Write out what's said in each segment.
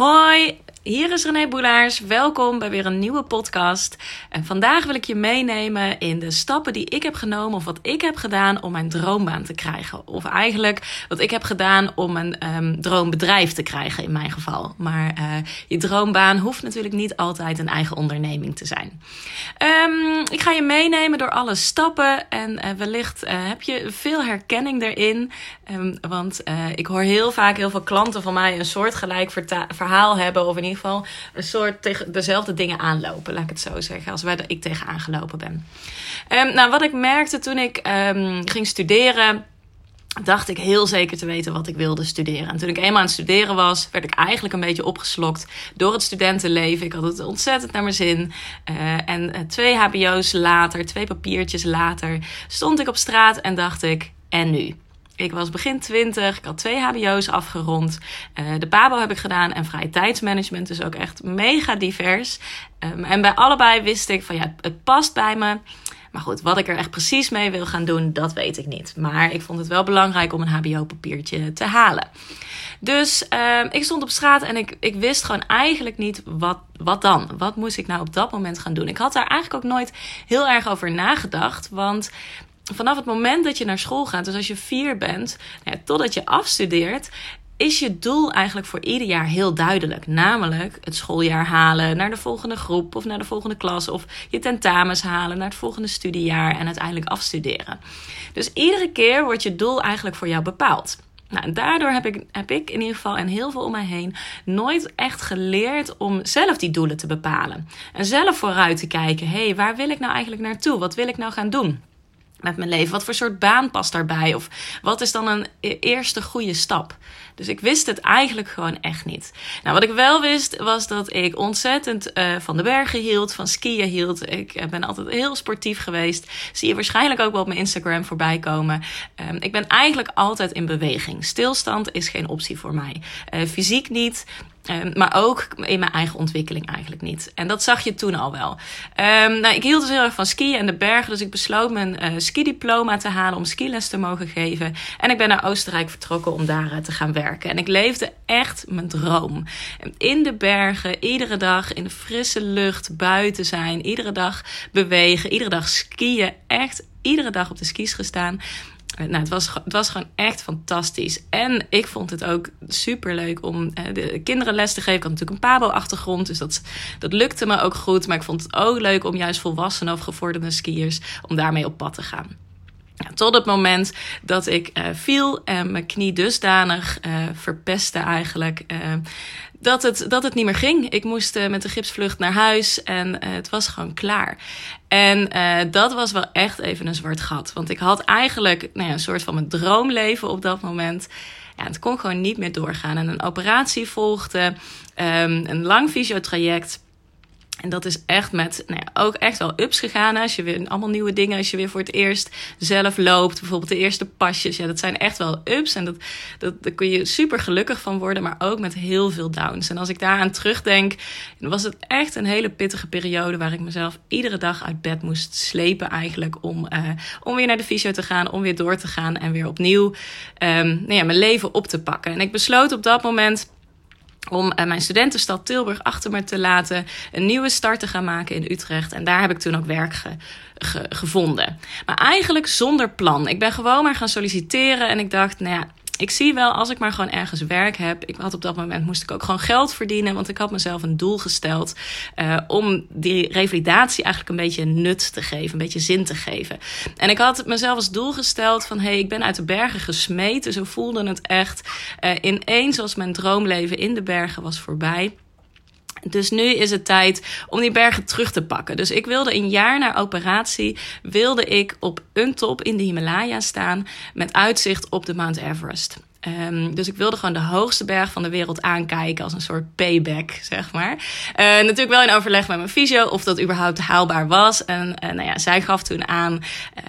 Hoi, hier is René Boelaars. Welkom bij weer een nieuwe podcast. En vandaag wil ik je meenemen in de stappen die ik heb genomen of wat ik heb gedaan om mijn droombaan te krijgen. Of eigenlijk wat ik heb gedaan om een um, droombedrijf te krijgen in mijn geval. Maar uh, je droombaan hoeft natuurlijk niet altijd een eigen onderneming te zijn. Um, ik ga je meenemen door alle stappen en uh, wellicht uh, heb je veel herkenning erin. Um, want ik hoor heel vaak heel veel klanten van mij een soortgelijk verhaal hebben of in ieder geval een soort tegen dezelfde dingen aanlopen, laat ik het zo zeggen, als waar ik tegen aangelopen ben. Um, nou, wat ik merkte toen ik um, ging studeren dacht ik heel zeker te weten wat ik wilde studeren. En toen ik eenmaal aan het studeren was, werd ik eigenlijk een beetje opgeslokt door het studentenleven. Ik had het ontzettend naar mijn zin. Uh, en uh, twee HBO's later, twee papiertjes later, stond ik op straat en dacht ik: en nu? Ik was begin 20, ik had twee HBO's afgerond. Uh, de PABO heb ik gedaan en vrije tijdsmanagement, dus ook echt mega divers. Um, en bij allebei wist ik van ja, het past bij me. Maar goed, wat ik er echt precies mee wil gaan doen, dat weet ik niet. Maar ik vond het wel belangrijk om een HBO-papiertje te halen. Dus uh, ik stond op straat en ik, ik wist gewoon eigenlijk niet wat, wat dan. Wat moest ik nou op dat moment gaan doen? Ik had daar eigenlijk ook nooit heel erg over nagedacht. Want vanaf het moment dat je naar school gaat, dus als je vier bent, nou ja, totdat je afstudeert, is je doel eigenlijk voor ieder jaar heel duidelijk. Namelijk het schooljaar halen naar de volgende groep of naar de volgende klas. Of je tentamens halen naar het volgende studiejaar en uiteindelijk afstuderen. Dus iedere keer wordt je doel eigenlijk voor jou bepaald. Nou, daardoor heb ik, heb ik in ieder geval en heel veel om mij heen nooit echt geleerd om zelf die doelen te bepalen. En zelf vooruit te kijken: hey, waar wil ik nou eigenlijk naartoe? Wat wil ik nou gaan doen? Met mijn leven? Wat voor soort baan past daarbij? Of wat is dan een e-, eerste goede stap? Dus ik wist het eigenlijk gewoon echt niet. Nou, wat ik wel wist, was dat ik ontzettend uh, van de bergen hield, van skiën hield. Ik eh, ben altijd heel sportief geweest. Zie je waarschijnlijk ook wel op mijn Instagram voorbij komen. Um, ik ben eigenlijk altijd in beweging. Stilstand is geen optie voor mij. Uh, fysiek niet. Um, maar ook in mijn eigen ontwikkeling eigenlijk niet. En dat zag je toen al wel. Um, nou, ik hield dus heel erg van skiën en de bergen. Dus ik besloot mijn uh, skidiploma te halen om skiles te mogen geven. En ik ben naar Oostenrijk vertrokken om daar uh, te gaan werken. En ik leefde echt mijn droom. In de bergen, iedere dag in de frisse lucht, buiten zijn. Iedere dag bewegen, iedere dag skiën. Echt iedere dag op de skis gestaan. Nou, het was, het was gewoon echt fantastisch. En ik vond het ook super leuk om uh, de kinderen les te geven. Ik had natuurlijk een Pabo-achtergrond, dus dat, dat lukte me ook goed. Maar ik vond het ook leuk om juist volwassenen of gevorderde skiers... om daarmee op pad te gaan. Tot het moment dat ik uh, viel en mijn knie dusdanig uh, verpestte eigenlijk. Dat het, dat het niet meer ging. Ik moest uh, met de gipsvlucht naar huis en uh, het was gewoon klaar. En uh, dat was wel echt even een zwart gat. Want ik had eigenlijk nou ja, een soort van mijn droomleven op dat moment. Ja, het kon gewoon niet meer doorgaan. En een operatie volgde, um, een lang fysiotraject. En dat is echt met nou ja, ook echt wel ups gegaan. Als je weer allemaal nieuwe dingen, als je weer voor het eerst zelf loopt. Bijvoorbeeld de eerste pasjes. Ja, dat zijn echt wel ups. En dat, dat, daar kun je super gelukkig van worden. Maar ook met heel veel downs. En als ik daaraan terugdenk, was het echt een hele pittige periode. Waar ik mezelf iedere dag uit bed moest slepen eigenlijk. Om, uh, om weer naar de fysio te gaan. Om weer door te gaan. En weer opnieuw um, nou ja, mijn leven op te pakken. En ik besloot op dat moment om uh, mijn studentenstad Tilburg achter me te laten, een nieuwe start te gaan maken in Utrecht. En daar heb ik toen ook werk ge, ge, gevonden. Maar eigenlijk zonder plan. Ik ben gewoon maar gaan solliciteren en ik dacht, nou ja, ik zie wel als ik maar gewoon ergens werk heb. Ik had op dat moment moest ik ook gewoon geld verdienen. Want ik had mezelf een doel gesteld. Uh, om die revalidatie eigenlijk een beetje nut te geven. Een beetje zin te geven. En ik had mezelf als doel gesteld van hé, hey, ik ben uit de bergen gesmeten. Zo voelde het echt. Uh, ineens als mijn droomleven in de bergen was voorbij. Dus nu is het tijd om die bergen terug te pakken. Dus ik wilde een jaar na operatie, wilde ik op een top in de Himalaya staan met uitzicht op de Mount Everest. Um, dus ik wilde gewoon de hoogste berg van de wereld aankijken als een soort payback, zeg maar. Uh, natuurlijk wel in overleg met mijn fysio of dat überhaupt haalbaar was. En uh, nou ja, zij gaf toen aan, uh,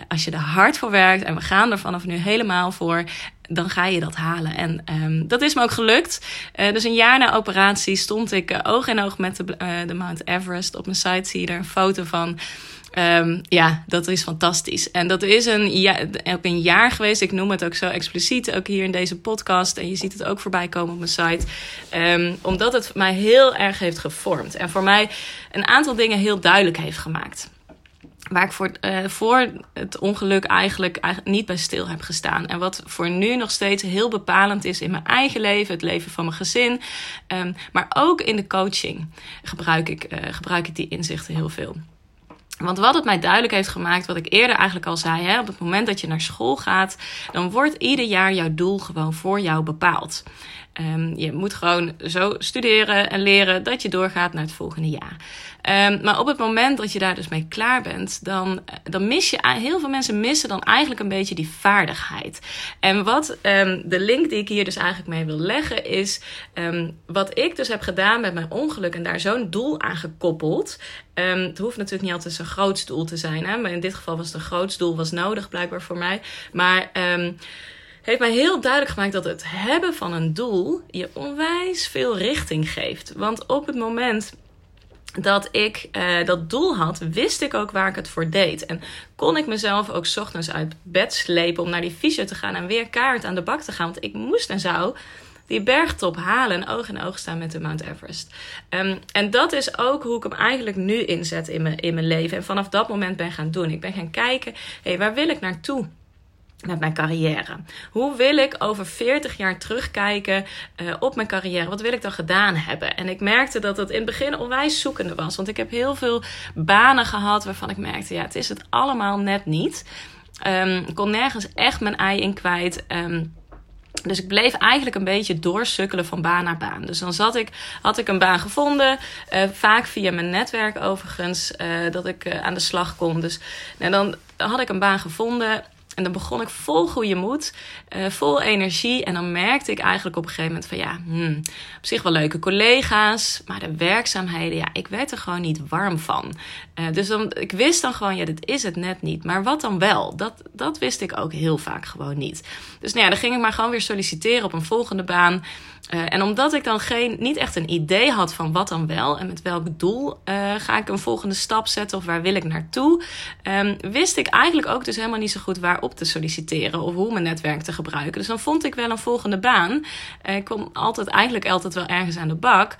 als je er hard voor werkt en we gaan er vanaf nu helemaal voor, dan ga je dat halen. En um, dat is me ook gelukt. Dus een jaar na operatie stond ik oog in oog met de, de Mount Everest. Op mijn site zie je er een foto van. Um, ja, dat is fantastisch. En dat is een, ja, ook een jaar geweest. Ik noem het ook zo expliciet, ook hier in deze podcast. En je ziet het ook voorbij komen op mijn site. Um, omdat het mij heel erg heeft gevormd. En voor mij een aantal dingen heel duidelijk heeft gemaakt waar ik voor, uh, voor het ongeluk eigenlijk, eigenlijk niet bij stil heb gestaan. En wat voor nu nog steeds heel bepalend is in mijn eigen leven, het leven van mijn gezin. Um, maar ook in de coaching gebruik ik, uh, gebruik ik die inzichten heel veel. Want wat het mij duidelijk heeft gemaakt, wat ik eerder eigenlijk al zei, hè, op het moment dat je naar school gaat, dan wordt ieder jaar jouw doel gewoon voor jou bepaald. Um, je moet gewoon zo studeren en leren dat je doorgaat naar het volgende jaar. Um, maar op het moment dat je daar dus mee klaar bent, dan, dan mis je, heel veel mensen missen dan eigenlijk een beetje die vaardigheid. En wat um, de link die ik hier dus eigenlijk mee wil leggen, is wat ik dus heb gedaan met mijn ongeluk en daar zo'n doel aan gekoppeld. het hoeft natuurlijk niet altijd zo'n groot doel te zijn, hè? maar in dit geval was het een groot doel, was nodig blijkbaar voor mij. Maar heeft mij heel duidelijk gemaakt dat het hebben van een doel je onwijs veel richting geeft. Want op het moment dat ik uh, dat doel had, wist ik ook waar ik het voor deed. En kon ik mezelf ook ochtends uit bed slepen om naar die fysio te gaan en weer kaart aan de bak te gaan. Want ik moest en zou die bergtop halen en oog in oog staan met de Mount Everest. Um, en dat is ook hoe ik hem eigenlijk nu inzet in mijn, in mijn leven. En vanaf dat moment ben gaan doen. Ik ben gaan kijken, hé, hey, waar wil ik naartoe? Met mijn carrière? Hoe wil ik over 40 jaar terugkijken uh, op mijn carrière? Wat wil ik dan gedaan hebben? En ik merkte dat het in het begin onwijs zoekende was. Want ik heb heel veel banen gehad waarvan ik merkte, ja, het is het allemaal net niet. Um, ik kon nergens echt mijn ei in kwijt. Um, dus ik bleef eigenlijk een beetje doorsukkelen van baan naar baan. Dus dan zat ik, had ik een baan gevonden, uh, vaak via mijn netwerk overigens, uh, dat ik aan de slag kon. Dus dan had ik een baan gevonden en dan begon ik vol goede moed, uh, vol energie. En dan merkte ik eigenlijk op een gegeven moment van ja, hmm, op zich wel leuke collega's. Maar de werkzaamheden, ja, ik werd er gewoon niet warm van. Uh, dus dan, ik wist dan gewoon, ja, dit is het net niet. Maar wat dan wel? Dat, dat wist ik ook heel vaak gewoon niet. Dus nou ja, dan ging ik maar gewoon weer solliciteren op een volgende baan. Uh, en omdat ik dan geen, niet echt een idee had van wat dan wel en met welk doel ga ik een volgende stap zetten of waar wil ik naartoe, um, wist ik eigenlijk ook dus helemaal niet zo goed waarop te solliciteren of hoe mijn netwerk te gebruiken. Dus dan vond ik wel een volgende baan. Uh, ik kwam altijd eigenlijk altijd wel ergens aan de bak.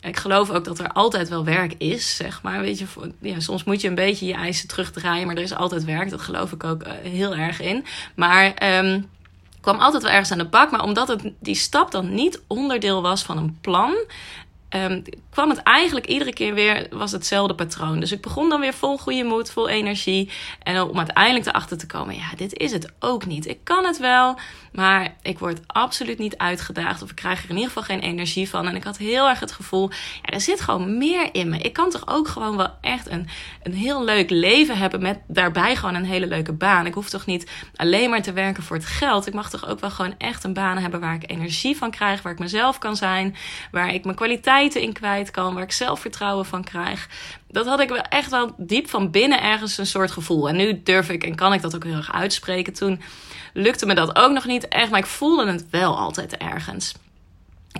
Ik geloof ook dat er altijd wel werk is, zeg maar. Weet je, ja, soms moet je een beetje je eisen terugdraaien, maar er is altijd werk. Dat geloof ik ook heel erg in. Maar um, kwam altijd wel ergens aan de bak. Maar omdat het, die stap dan niet onderdeel was van een plan, um, kwam het eigenlijk iedere keer weer, was hetzelfde patroon. Dus ik begon dan weer vol goede moed, vol energie. En om uiteindelijk erachter te komen, ja, dit is het ook niet. Ik kan het wel, maar ik word absoluut niet uitgedaagd. Of ik krijg er in ieder geval geen energie van. En ik had heel erg het gevoel, ja, er zit gewoon meer in me. Ik kan toch ook gewoon wel echt een, een heel leuk leven hebben met daarbij gewoon een hele leuke baan. Ik hoef toch niet alleen maar te werken voor het geld. Ik mag toch ook wel gewoon echt een baan hebben waar ik energie van krijg, waar ik mezelf kan zijn, waar ik mijn in kwijt kan, waar ik zelfvertrouwen van krijg. Dat had ik wel echt wel diep van binnen ergens een soort gevoel. En nu durf ik en kan ik dat ook heel erg uitspreken. Toen lukte me dat ook nog niet echt, maar ik voelde het wel altijd ergens.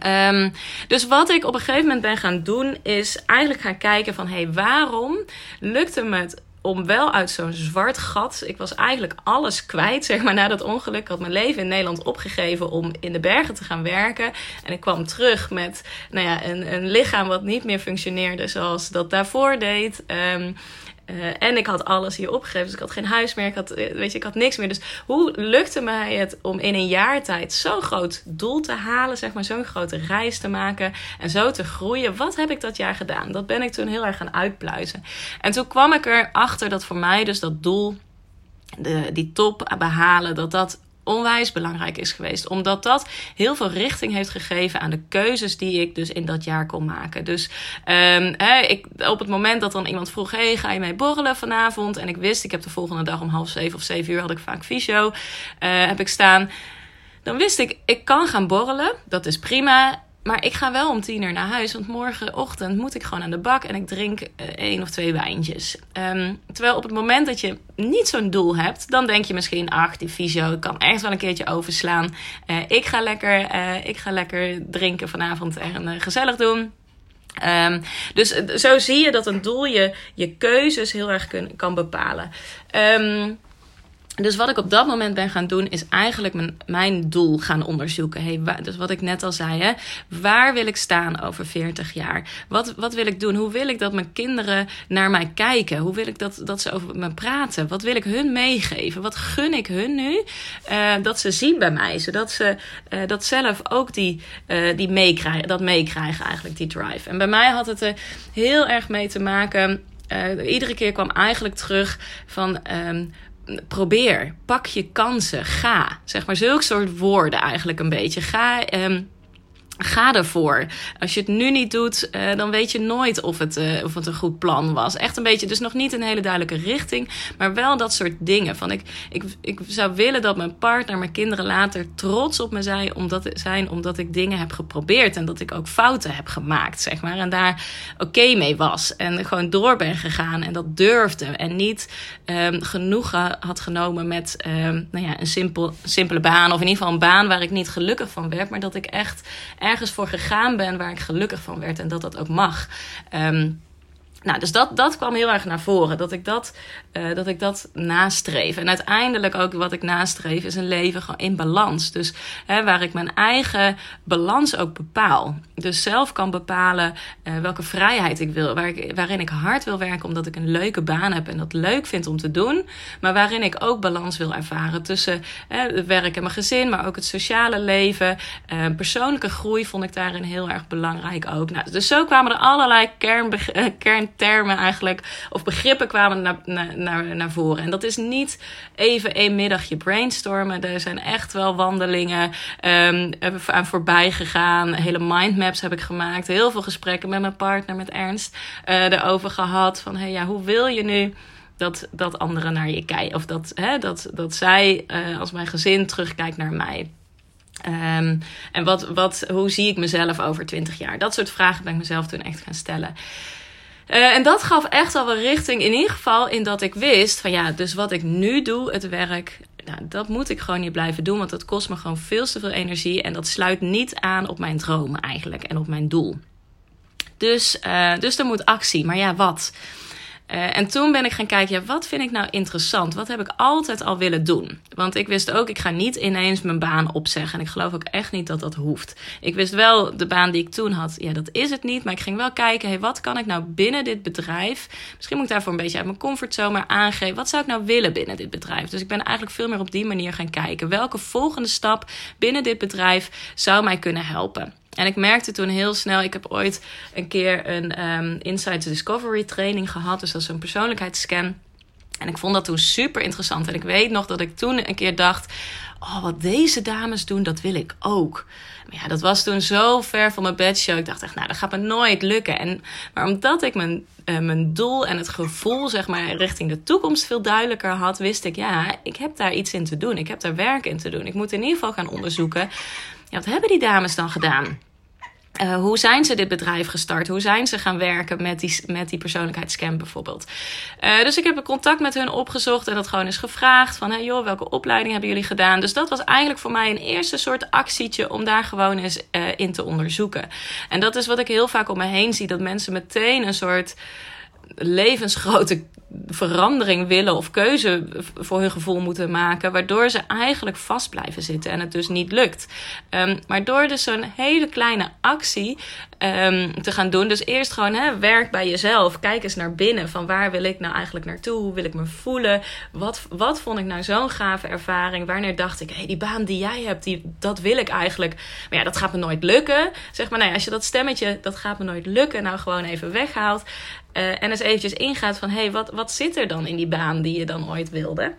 Um, dus wat ik op een gegeven moment ben gaan doen, is eigenlijk gaan kijken van hé, hey, waarom lukte me het om wel uit zo'n zwart gat. Ik was eigenlijk alles kwijt, zeg maar, na dat ongeluk. Ik had mijn leven in Nederland opgegeven om in de bergen te gaan werken. En ik kwam terug met nou ja, een, een lichaam wat niet meer functioneerde zoals dat daarvoor deed. Um, uh, en ik had alles hier opgegeven. Dus ik had geen huis meer. Ik had, eh, weet je, ik had niks meer. Dus hoe lukte mij het om in een jaar tijd zo'n groot doel te halen? Zeg maar, zo'n grote reis te maken. En zo te groeien. Wat heb ik dat jaar gedaan? Dat ben ik toen heel erg gaan uitpluizen. En toen kwam ik erachter dat voor mij dus dat doel de, die top behalen, dat dat onwijs belangrijk is geweest. Omdat dat heel veel richting heeft gegeven aan de keuzes die ik dus in dat jaar kon maken. Dus um, ik, op het moment dat dan iemand vroeg: hey, ga je mee borrelen vanavond? En ik wist, ik heb de volgende dag om half zeven of zeven uur had ik vaak fysio. Uh, heb ik staan. Dan wist ik, ik kan gaan borrelen. Dat is prima. Maar ik ga wel om tien uur naar huis, want morgenochtend moet ik gewoon aan de bak en ik drink uh, één of twee wijntjes. Um, terwijl op het moment dat je niet zo'n doel hebt, dan denk je misschien, ach, die fysio kan echt wel een keertje overslaan. Uh, ik, ga lekker, uh, ik ga lekker drinken vanavond en gezellig doen. Um, dus zo zie je dat een doel je, je keuzes heel erg kan bepalen. Um, dus wat ik op dat moment ben gaan doen, is eigenlijk mijn, mijn doel gaan onderzoeken. Hey, dus wat ik net al zei, hè, waar wil ik staan over 40 jaar? Wat, wat wil ik doen? Hoe wil ik dat mijn kinderen naar mij kijken? Hoe wil ik dat, dat ze over me praten? Wat wil ik hun meegeven? Wat gun ik hun nu? Uh, dat ze zien bij mij, zodat ze uh, dat zelf ook die, uh, die meekrijgen, dat meekrijgen eigenlijk, die drive. En bij mij had het er heel erg mee te maken. iedere keer kwam eigenlijk terug van. Um, probeer, pak je kansen, ga. Zeg maar zulke soort woorden eigenlijk een beetje. Ga um, Ga ervoor. Als je het nu niet doet, uh, dan weet je nooit of het, uh, of het een goed plan was. Echt een beetje, dus nog niet een hele duidelijke richting, maar wel dat soort dingen. Van ik, ik, ik zou willen dat mijn partner, mijn kinderen later trots op me zijn omdat, zijn, omdat ik dingen heb geprobeerd en dat ik ook fouten heb gemaakt, zeg maar. En daar oké mee was en gewoon door ben gegaan en dat durfde. En niet um, genoegen had genomen met um, nou ja, een simpel, simpele baan of in ieder geval een baan waar ik niet gelukkig van werd, maar dat ik echt ergens voor gegaan ben waar ik gelukkig van werd en dat dat ook mag. Um, nou, dus dat, dat kwam heel erg naar voren. Dat ik dat, uh, dat ik dat nastreef. En uiteindelijk ook wat ik nastreef is een leven in balans. Dus hè, waar ik mijn eigen balans ook bepaal. Dus zelf kan bepalen uh, welke vrijheid ik wil. Waar ik, waarin ik hard wil werken omdat ik een leuke baan heb en dat leuk vind om te doen. Maar waarin ik ook balans wil ervaren tussen hè, het werk en mijn gezin, maar ook het sociale leven. Uh, persoonlijke groei vond ik daarin heel erg belangrijk ook. Nou, dus zo kwamen er allerlei kern, kern termen eigenlijk, of begrippen kwamen naar, naar, naar, voren. En dat is niet even een middagje brainstormen. Er zijn echt wel wandelingen um, aan voorbij gegaan. Hele mindmaps heb ik gemaakt. Heel veel gesprekken met mijn partner, met Ernst, uh, erover gehad. Van hey, ja, hoe wil je nu dat, dat anderen naar je kijken? Of dat, hè, dat, dat zij uh, als mijn gezin terugkijkt naar mij. Um, en wat, wat, hoe zie ik mezelf over twintig jaar? Dat soort vragen ben ik mezelf toen echt gaan stellen. Uh, en dat gaf echt al wel richting, in ieder geval in dat ik wist van ja, dus wat ik nu doe, het werk, nou, dat moet ik gewoon niet blijven doen, want dat kost me gewoon veel te veel energie en dat sluit niet aan op mijn dromen eigenlijk en op mijn doel. Dus, uh, dus er moet actie, maar ja, wat? Uh, en toen ben ik gaan kijken, ja, wat vind ik nou interessant? Wat heb ik altijd al willen doen? Want ik wist ook, ik ga niet ineens mijn baan opzeggen. En ik geloof ook echt niet dat dat hoeft. Ik wist wel, de baan die ik toen had, ja, dat is het niet. Maar ik ging wel kijken, hey, wat kan ik nou binnen dit bedrijf? Misschien moet ik daarvoor een beetje uit mijn comfortzone maar aangeven. Wat zou ik nou willen binnen dit bedrijf? Dus ik ben eigenlijk veel meer op die manier gaan kijken. Welke volgende stap binnen dit bedrijf zou mij kunnen helpen? En ik merkte toen heel snel, ik heb ooit een keer een um, Insight Discovery training gehad. Dus dat is een persoonlijkheidsscan. En ik vond dat toen super interessant. En ik weet nog dat ik toen een keer dacht: Oh, wat deze dames doen, dat wil ik ook. Maar ja, dat was toen zo ver van mijn bedshow. Ik dacht echt, nou, dat gaat me nooit lukken. En, maar omdat ik mijn, uh, mijn doel en het gevoel, zeg maar, richting de toekomst veel duidelijker had, wist ik, ja, ik heb daar iets in te doen. Ik heb daar werk in te doen. Ik moet in ieder geval gaan onderzoeken. Ja, wat hebben die dames dan gedaan? Uh, hoe zijn ze dit bedrijf gestart? Hoe zijn ze gaan werken met die, met die persoonlijkheidsscan bijvoorbeeld? Uh, dus ik heb een contact met hun opgezocht en dat gewoon eens gevraagd van... Hey, joh, welke opleiding hebben jullie gedaan? Dus dat was eigenlijk voor mij een eerste soort actietje om daar gewoon eens uh, in te onderzoeken. En dat is wat ik heel vaak om me heen zie, dat mensen meteen een soort levensgrote verandering willen of keuze voor hun gevoel moeten maken, waardoor ze eigenlijk vast blijven zitten en het dus niet lukt. Um, maar door dus zo'n hele kleine actie um, te gaan doen, dus eerst gewoon hè, werk bij jezelf, kijk eens naar binnen van waar wil ik nou eigenlijk naartoe, hoe wil ik me voelen, wat, wat vond ik nou zo'n gave ervaring, wanneer dacht ik, hé, hey, die baan die jij hebt, die, dat wil ik eigenlijk, maar ja, dat gaat me nooit lukken. Zeg maar, nee, als je dat stemmetje, dat gaat me nooit lukken, nou gewoon even weghaalt. Uh, en eens eventjes ingaat van, hé, hey, wat, wat zit er dan in die baan die je dan ooit wilde?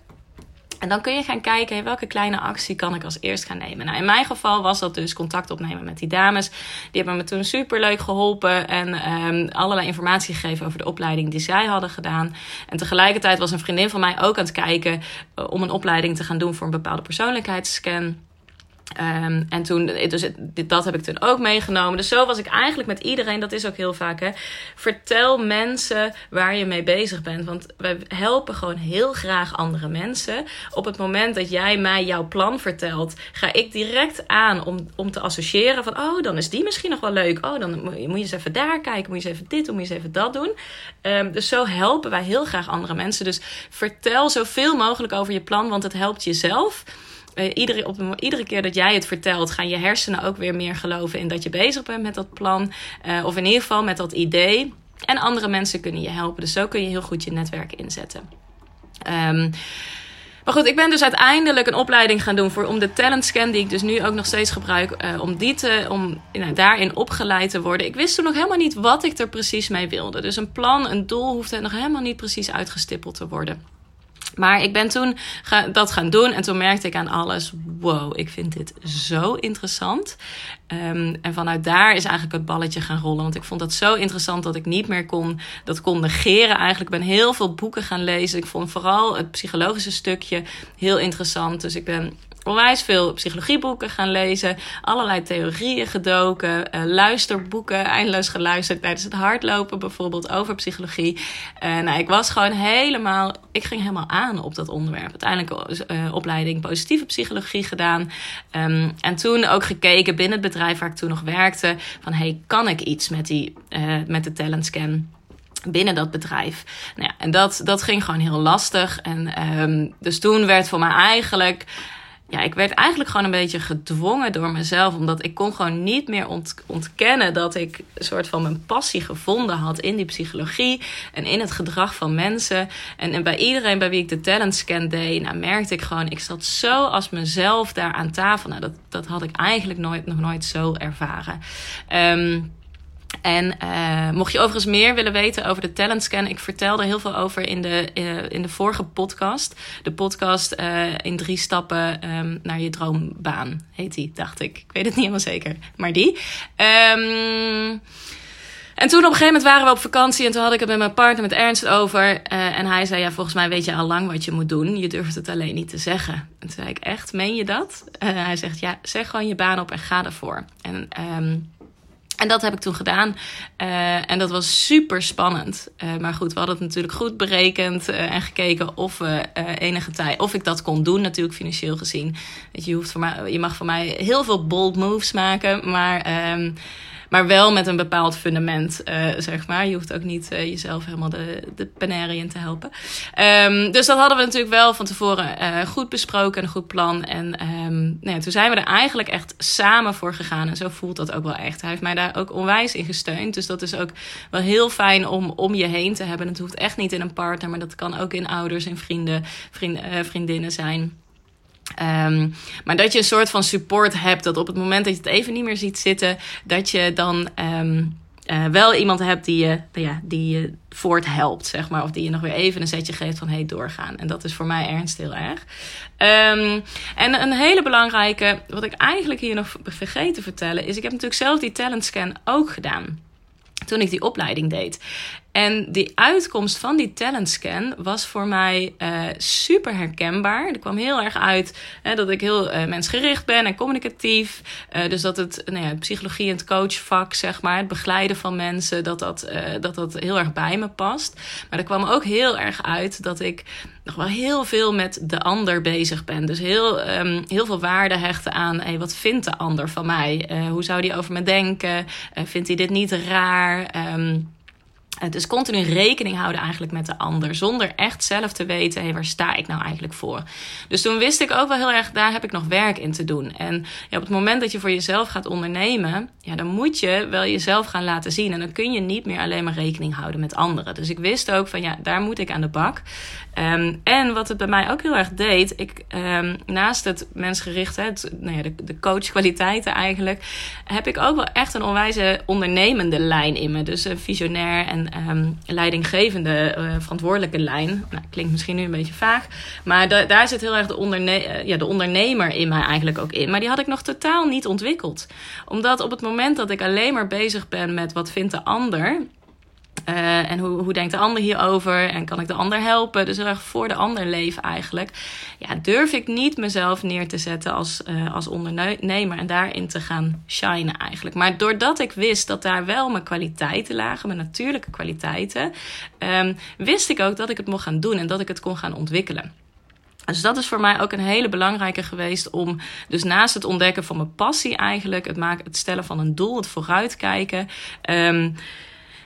En dan kun je gaan kijken, welke kleine actie kan ik als eerst gaan nemen? Nou, in mijn geval was dat dus contact opnemen met die dames. Die hebben me toen super leuk geholpen en um, allerlei informatie gegeven over de opleiding die zij hadden gedaan. En tegelijkertijd was een vriendin van mij ook aan het kijken uh, om een opleiding te gaan doen voor een bepaalde persoonlijkheidsscan. Um, en toen, dus dat heb ik toen ook meegenomen. Dus zo was ik eigenlijk met iedereen, dat is ook heel vaak, hè. Vertel mensen waar je mee bezig bent. Want wij helpen gewoon heel graag andere mensen. Op het moment dat jij mij jouw plan vertelt, ga ik direct aan om, om te associëren van, oh, dan is die misschien nog wel leuk. Oh, dan moet je eens even daar kijken, moet je eens even dit doen, moet je eens even dat doen. Um, dus zo helpen wij heel graag andere mensen. Dus vertel zoveel mogelijk over je plan, want het helpt jezelf. Uh, iedere, op, keer dat jij het vertelt, gaan je hersenen ook weer meer geloven in dat je bezig bent met dat plan. Uh, of in ieder geval met dat idee. En andere mensen kunnen je helpen. Dus zo kun je heel goed je netwerk inzetten. Um, maar goed, ik ben dus uiteindelijk een opleiding gaan doen voor, om de talent scan, die ik dus nu ook nog steeds gebruik, uh, om, die te, om nou, daarin opgeleid te worden. Ik wist toen nog helemaal niet wat ik er precies mee wilde. Dus een plan, een doel hoefde nog helemaal niet precies uitgestippeld te worden. Maar ik ben toen dat gaan doen en toen merkte ik aan alles: wow, ik vind dit zo interessant. Um, en vanuit daar is eigenlijk het balletje gaan rollen. Want ik vond dat zo interessant dat ik niet meer kon, dat kon negeren. Eigenlijk ben heel veel boeken gaan lezen. Ik vond vooral het psychologische stukje heel interessant. Dus ik ben onwijs veel psychologieboeken gaan lezen. Allerlei theorieën gedoken. Uh, luisterboeken, eindeloos geluisterd tijdens het hardlopen bijvoorbeeld over psychologie. Uh, nou, ik was gewoon helemaal, ik ging helemaal aan op dat onderwerp. Uiteindelijk uh, opleiding positieve psychologie gedaan. Um, en toen ook gekeken binnen het bedrijf waar ik toen nog werkte. Van hey, kan ik iets met, die, met de talent scan? binnen dat bedrijf. Nou ja, en dat, dat ging gewoon heel lastig. En um, dus toen werd voor mij eigenlijk ja, ik werd eigenlijk gewoon een beetje gedwongen door mezelf. Omdat ik kon gewoon niet meer ontkennen dat ik een soort van mijn passie gevonden had in die psychologie en in het gedrag van mensen. En, en bij iedereen bij wie ik de talent scan deed, nou, merkte ik gewoon, ik zat zo als mezelf daar aan tafel. Nou, dat, dat had ik eigenlijk nooit, nog nooit zo ervaren. Um, en uh, mocht je overigens meer willen weten over de talent scan, ik vertelde heel veel over in de, uh, in de vorige podcast. De podcast uh, in drie stappen um, naar je droombaan heet die, dacht ik. Ik weet het niet helemaal zeker, maar die. Um, en toen op een gegeven moment waren we op vakantie en toen had ik het met mijn partner, met Ernst, over. en hij zei, ja, volgens mij weet je al lang wat je moet doen. Je durft het alleen niet te zeggen. En toen zei ik, echt, meen je dat? hij zegt, ja, zeg gewoon je baan op en ga ervoor. En... Um, en dat heb ik toen gedaan. Uh, en dat was super spannend. Uh, maar goed, we hadden het natuurlijk goed berekend uh, en gekeken of we enige tijd, of ik dat kon doen, natuurlijk financieel gezien. Je, hoeft voor mij, je mag voor mij heel veel bold moves maken, maar. Um, maar wel met een bepaald fundament, uh, zeg maar. Je hoeft ook niet uh, jezelf helemaal de, de penarie in te helpen. Um, dus dat hadden we natuurlijk wel van tevoren uh, goed besproken, een goed plan. En um, nou ja, toen zijn we er eigenlijk echt samen voor gegaan. En zo voelt dat ook wel echt. Hij heeft mij daar ook onwijs in gesteund. Dus dat is ook wel heel fijn om om je heen te hebben. Het hoeft echt niet in een partner, maar dat kan ook in ouders en vrienden, vriend, vriendinnen zijn. Um, maar dat je een soort van support hebt. Dat op het moment dat je het even niet meer ziet zitten, dat je dan um, uh, wel iemand hebt die je, nou ja, die je voorthelpt, zeg maar. Of die je nog weer even een zetje geeft van hey, doorgaan. En dat is voor mij ernst heel erg. Um, en een hele belangrijke, wat ik eigenlijk hier nog vergeten te vertellen, is ik heb natuurlijk zelf die talent scan ook gedaan. Toen ik die opleiding deed. En die uitkomst van die talentscan was voor mij uh, super herkenbaar. Er kwam heel erg uit hè, dat ik heel uh, mensgericht ben en communicatief. Uh, dus dat het, nou ja, psychologie en het coachvak, zeg maar, het begeleiden van mensen, dat dat, dat dat heel erg bij me past. Maar er kwam ook heel erg uit dat ik nog wel heel veel met de ander bezig ben. Dus heel, um, heel veel waarde hechten aan hey, wat vindt de ander van mij? hoe zou die over me denken? vindt hij dit niet raar? Um, dus continu rekening houden eigenlijk met de ander. Zonder echt zelf te weten, hé, waar sta ik nou eigenlijk voor? Dus toen wist ik ook wel heel erg, daar heb ik nog werk in te doen. En ja, op het moment dat je voor jezelf gaat ondernemen, ja, dan moet je wel jezelf gaan laten zien. En dan kun je niet meer alleen maar rekening houden met anderen. Dus ik wist ook van, ja, daar moet ik aan de bak. Um, en wat het bij mij ook heel erg deed, ik, um, naast het mensgerichte, nou ja, de, de coachkwaliteiten eigenlijk, heb ik ook wel echt een onwijze ondernemende lijn in me. Dus een visionair en um, leidinggevende uh, verantwoordelijke lijn. Nou, klinkt misschien nu een beetje vaag. Maar da daar zit heel erg de, uh, ja, de ondernemer in mij eigenlijk ook in. Maar die had ik nog totaal niet ontwikkeld. Omdat op het moment dat ik alleen maar bezig ben met wat vindt de ander Uh, en hoe, hoe denkt de ander hierover? En kan ik de ander helpen? Dus heel erg voor de ander leven eigenlijk. Ja, durf ik niet mezelf neer te zetten als, uh, als ondernemer en daarin te gaan shinen eigenlijk. Maar doordat ik wist dat daar wel mijn kwaliteiten lagen, mijn natuurlijke kwaliteiten, um, wist ik ook dat ik het mocht gaan doen en dat ik het kon gaan ontwikkelen. Dus dat is voor mij ook een hele belangrijke geweest om, dus naast het ontdekken van mijn passie eigenlijk, het, maken, het stellen van een doel, het vooruitkijken. Um,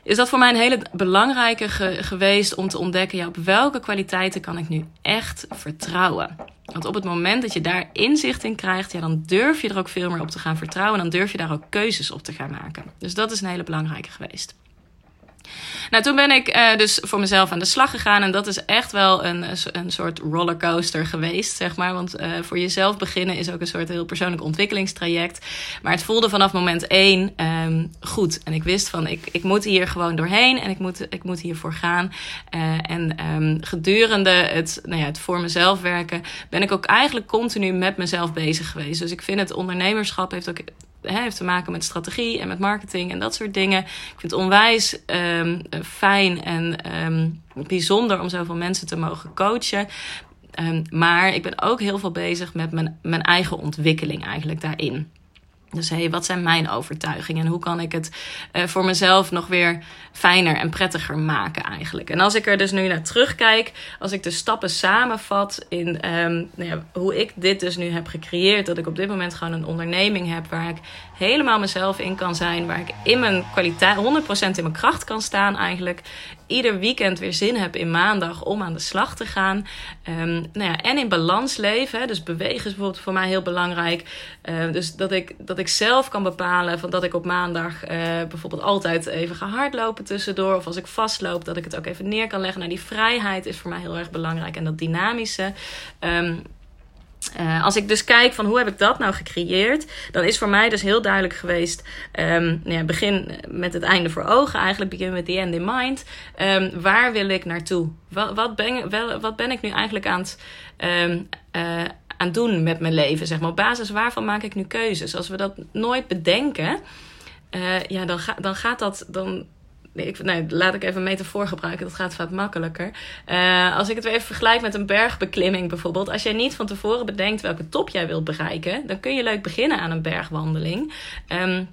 is dat voor mij een hele belangrijke geweest om te ontdekken, ja, op welke kwaliteiten kan ik nu echt vertrouwen? Want op het moment dat je daar inzicht in krijgt, ja, dan durf je er ook veel meer op te gaan vertrouwen. En dan durf je daar ook keuzes op te gaan maken. Dus dat is een hele belangrijke geweest. Nou, toen ben ik uh, dus voor mezelf aan de slag gegaan. En dat is echt wel een, een soort rollercoaster geweest, zeg maar. Want uh, voor jezelf beginnen is ook een soort heel persoonlijk ontwikkelingstraject. Maar het voelde vanaf moment één um, goed. En ik wist van, ik, ik moet hier gewoon doorheen en ik moet, ik moet hiervoor gaan. Uh, en um, gedurende het, nou ja, het voor mezelf werken ben ik ook eigenlijk continu met mezelf bezig geweest. Dus ik vind het ondernemerschap heeft ook heeft te maken met strategie en met marketing en dat soort dingen. Ik vind het onwijs um, fijn en um, bijzonder om zoveel mensen te mogen coachen. Um, maar ik ben ook heel veel bezig met mijn, mijn eigen ontwikkeling eigenlijk daarin. Dus hé, hey, wat zijn mijn overtuigingen en hoe kan ik het uh, voor mezelf nog weer fijner en prettiger maken eigenlijk? En als ik er dus nu naar terugkijk, als ik de stappen samenvat in um, nou ja, hoe ik dit dus nu heb gecreëerd, dat ik op dit moment gewoon een onderneming heb waar ik helemaal mezelf in kan zijn, waar ik in mijn kwaliteit 100% in mijn kracht kan staan eigenlijk, ieder weekend weer zin heb in maandag om aan de slag te gaan. Um, nou ja, en in balans leven. Dus bewegen is bijvoorbeeld voor mij heel belangrijk. Uh, dus dat ik, dat ik zelf kan bepalen van dat ik op maandag uh, bijvoorbeeld altijd even ga hardlopen tussendoor. Of als ik vastloop, dat ik het ook even neer kan leggen. Nou, die vrijheid is voor mij heel erg belangrijk. En dat dynamische. Um, uh, als ik dus kijk van hoe heb ik dat nou gecreëerd, dan is voor mij dus heel duidelijk geweest: um, nou ja, begin met het einde voor ogen, eigenlijk begin met the end in mind. Um, waar wil ik naartoe? Wat, wat, ben, wel, wat ben ik nu eigenlijk aan het, um, uh, aan doen met mijn leven? Zeg maar. Op basis waarvan maak ik nu keuzes? Als we dat nooit bedenken, uh, ja, dan, ga, dan gaat dat. Dan, ik, nee, laat ik even een metafoor gebruiken. Dat gaat vaak makkelijker. Uh, als ik het weer even vergelijk met een bergbeklimming bijvoorbeeld. Als jij niet van tevoren bedenkt welke top jij wilt bereiken, dan kun je leuk beginnen aan een bergwandeling. Um,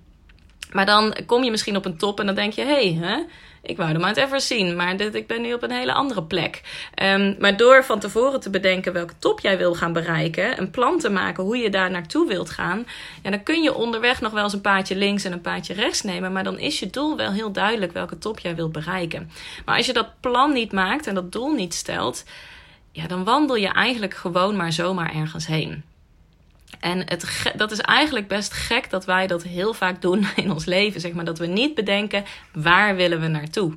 maar dan kom je misschien op een top en dan denk je: hé, hey, ik wou de Mount Everest zien, maar dit, ik ben nu op een hele andere plek. Um, maar door van tevoren te bedenken welke top jij wil gaan bereiken, een plan te maken hoe je daar naartoe wilt gaan, dan kun je onderweg nog wel eens een paadje links en een paadje rechts nemen, maar dan is je doel wel heel duidelijk welke top jij wilt bereiken. Maar als je dat plan niet maakt en dat doel niet stelt, ja, dan wandel je eigenlijk gewoon maar zomaar ergens heen. En het, dat is eigenlijk best gek dat wij dat heel vaak doen in ons leven. Zeg maar, dat we niet bedenken waar willen we naartoe.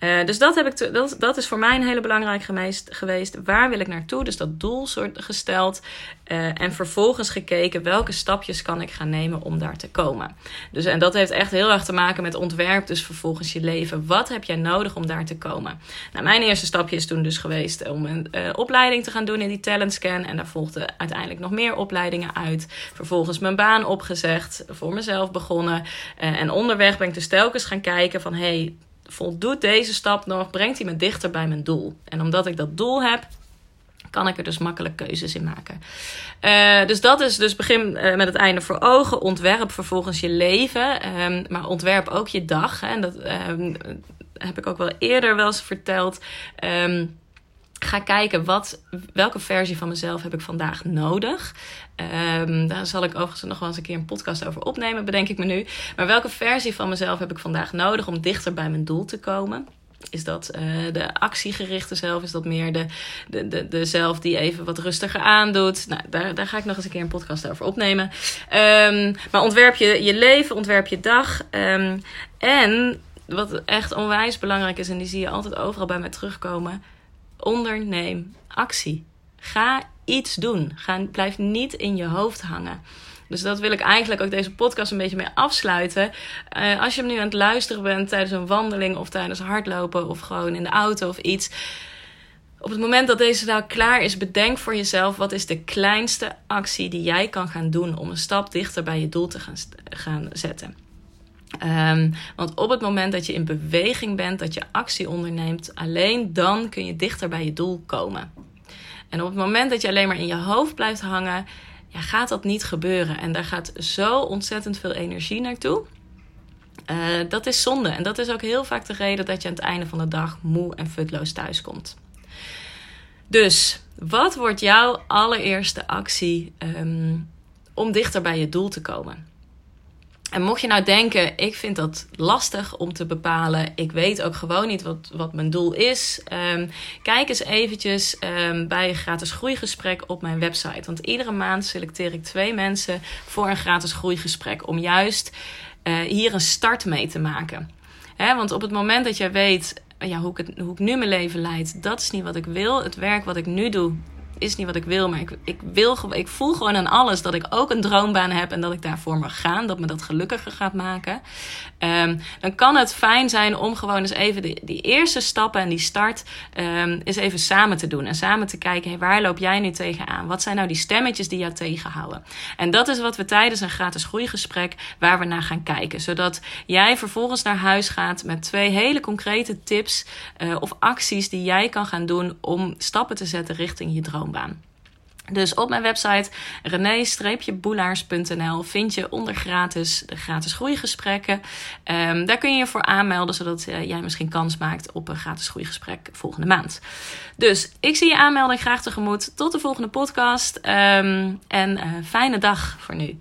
Uh, dus dat, heb ik dat, dat is voor mij een hele belangrijk geweest, geweest. Waar wil ik naartoe? Dus dat doel soort gesteld. Uh, en vervolgens gekeken welke stapjes kan ik gaan nemen om daar te komen. Dus, en dat heeft echt heel erg te maken met ontwerp. Dus vervolgens je leven. Wat heb jij nodig om daar te komen? Nou, mijn eerste stapje is toen dus geweest om een uh, opleiding te gaan doen in die talent scan. En daar volgden uiteindelijk nog meer opleidingen uit. Vervolgens mijn baan opgezegd. Voor mezelf begonnen. en onderweg ben ik dus telkens gaan kijken van... Hey, voldoet deze stap nog? Brengt hij me dichter bij mijn doel? En omdat ik dat doel heb, kan ik er dus makkelijk keuzes in maken. Uh, dus dat is dus begin uh, met het einde voor ogen. Ontwerp vervolgens je leven. Um, maar ontwerp ook je dag. Hè. En dat um, heb ik ook wel eerder wel eens verteld. Um, ga kijken wat, welke versie van mezelf heb ik vandaag nodig. Um, daar zal ik overigens nog wel eens een keer een podcast over opnemen, bedenk ik me nu. Maar welke versie van mezelf heb ik vandaag nodig om dichter bij mijn doel te komen? Is dat uh, de actiegerichte zelf? Is dat meer de, de, de, de zelf die even wat rustiger aandoet? Nou, daar, daar ga ik nog eens een keer een podcast over opnemen. Um, maar ontwerp je je leven, ontwerp je dag. Um, en wat echt onwijs belangrijk is, en die zie je altijd overal bij mij terugkomen onderneem actie. Ga iets doen. Ga, blijf niet in je hoofd hangen. Dus dat wil ik eigenlijk ook deze podcast een beetje mee afsluiten. Uh, als je hem nu aan het luisteren bent tijdens een wandeling of tijdens hardlopen of gewoon in de auto of iets. Op het moment dat deze dag klaar is, bedenk voor jezelf wat is de kleinste actie die jij kan gaan doen om een stap dichter bij je doel te gaan, gaan zetten. Um, want op het moment dat je in beweging bent, dat je actie onderneemt, alleen dan kun je dichter bij je doel komen. En op het moment dat je alleen maar in je hoofd blijft hangen, ja, gaat dat niet gebeuren. En daar gaat zo ontzettend veel energie naartoe. Uh, dat is zonde. En dat is ook heel vaak de reden dat je aan het einde van de dag moe en futloos thuiskomt. Dus wat wordt jouw allereerste actie um, om dichter bij je doel te komen? En mocht je nou denken, ik vind dat lastig om te bepalen. Ik weet ook gewoon niet wat, wat mijn doel is. Um, kijk eens eventjes um, bij een gratis groeigesprek op mijn website. Want iedere maand selecteer ik twee mensen voor een gratis groeigesprek. Om juist uh, hier een start mee te maken. Want op het moment dat jij weet ja, hoe, ik hoe ik nu mijn leven leid, dat is niet wat ik wil. Het werk wat ik nu doe, is niet wat ik wil. Maar ik, ik, wil, ik voel gewoon aan alles dat ik ook een droombaan heb en dat ik daarvoor mag gaan. Dat me dat gelukkiger gaat maken. Um, dan kan het fijn zijn om gewoon eens even die, eerste stappen en die start um, eens even samen te doen. En samen te kijken, waar loop jij nu tegenaan? Wat zijn nou die stemmetjes die jou tegenhouden? En dat is wat we tijdens een gratis groeigesprek waar we naar gaan kijken. Zodat jij vervolgens naar huis gaat met twee hele concrete tips uh, of acties die jij kan gaan doen om stappen te zetten richting je droom. Dus op mijn website rené-boelaars.nl vind je onder gratis de gratis groeigesprekken. Daar kun je je voor aanmelden, zodat jij misschien kans maakt op een gratis groeigesprek volgende maand. Dus ik zie je aanmelding graag tegemoet. Tot de volgende podcast um, en fijne dag voor nu.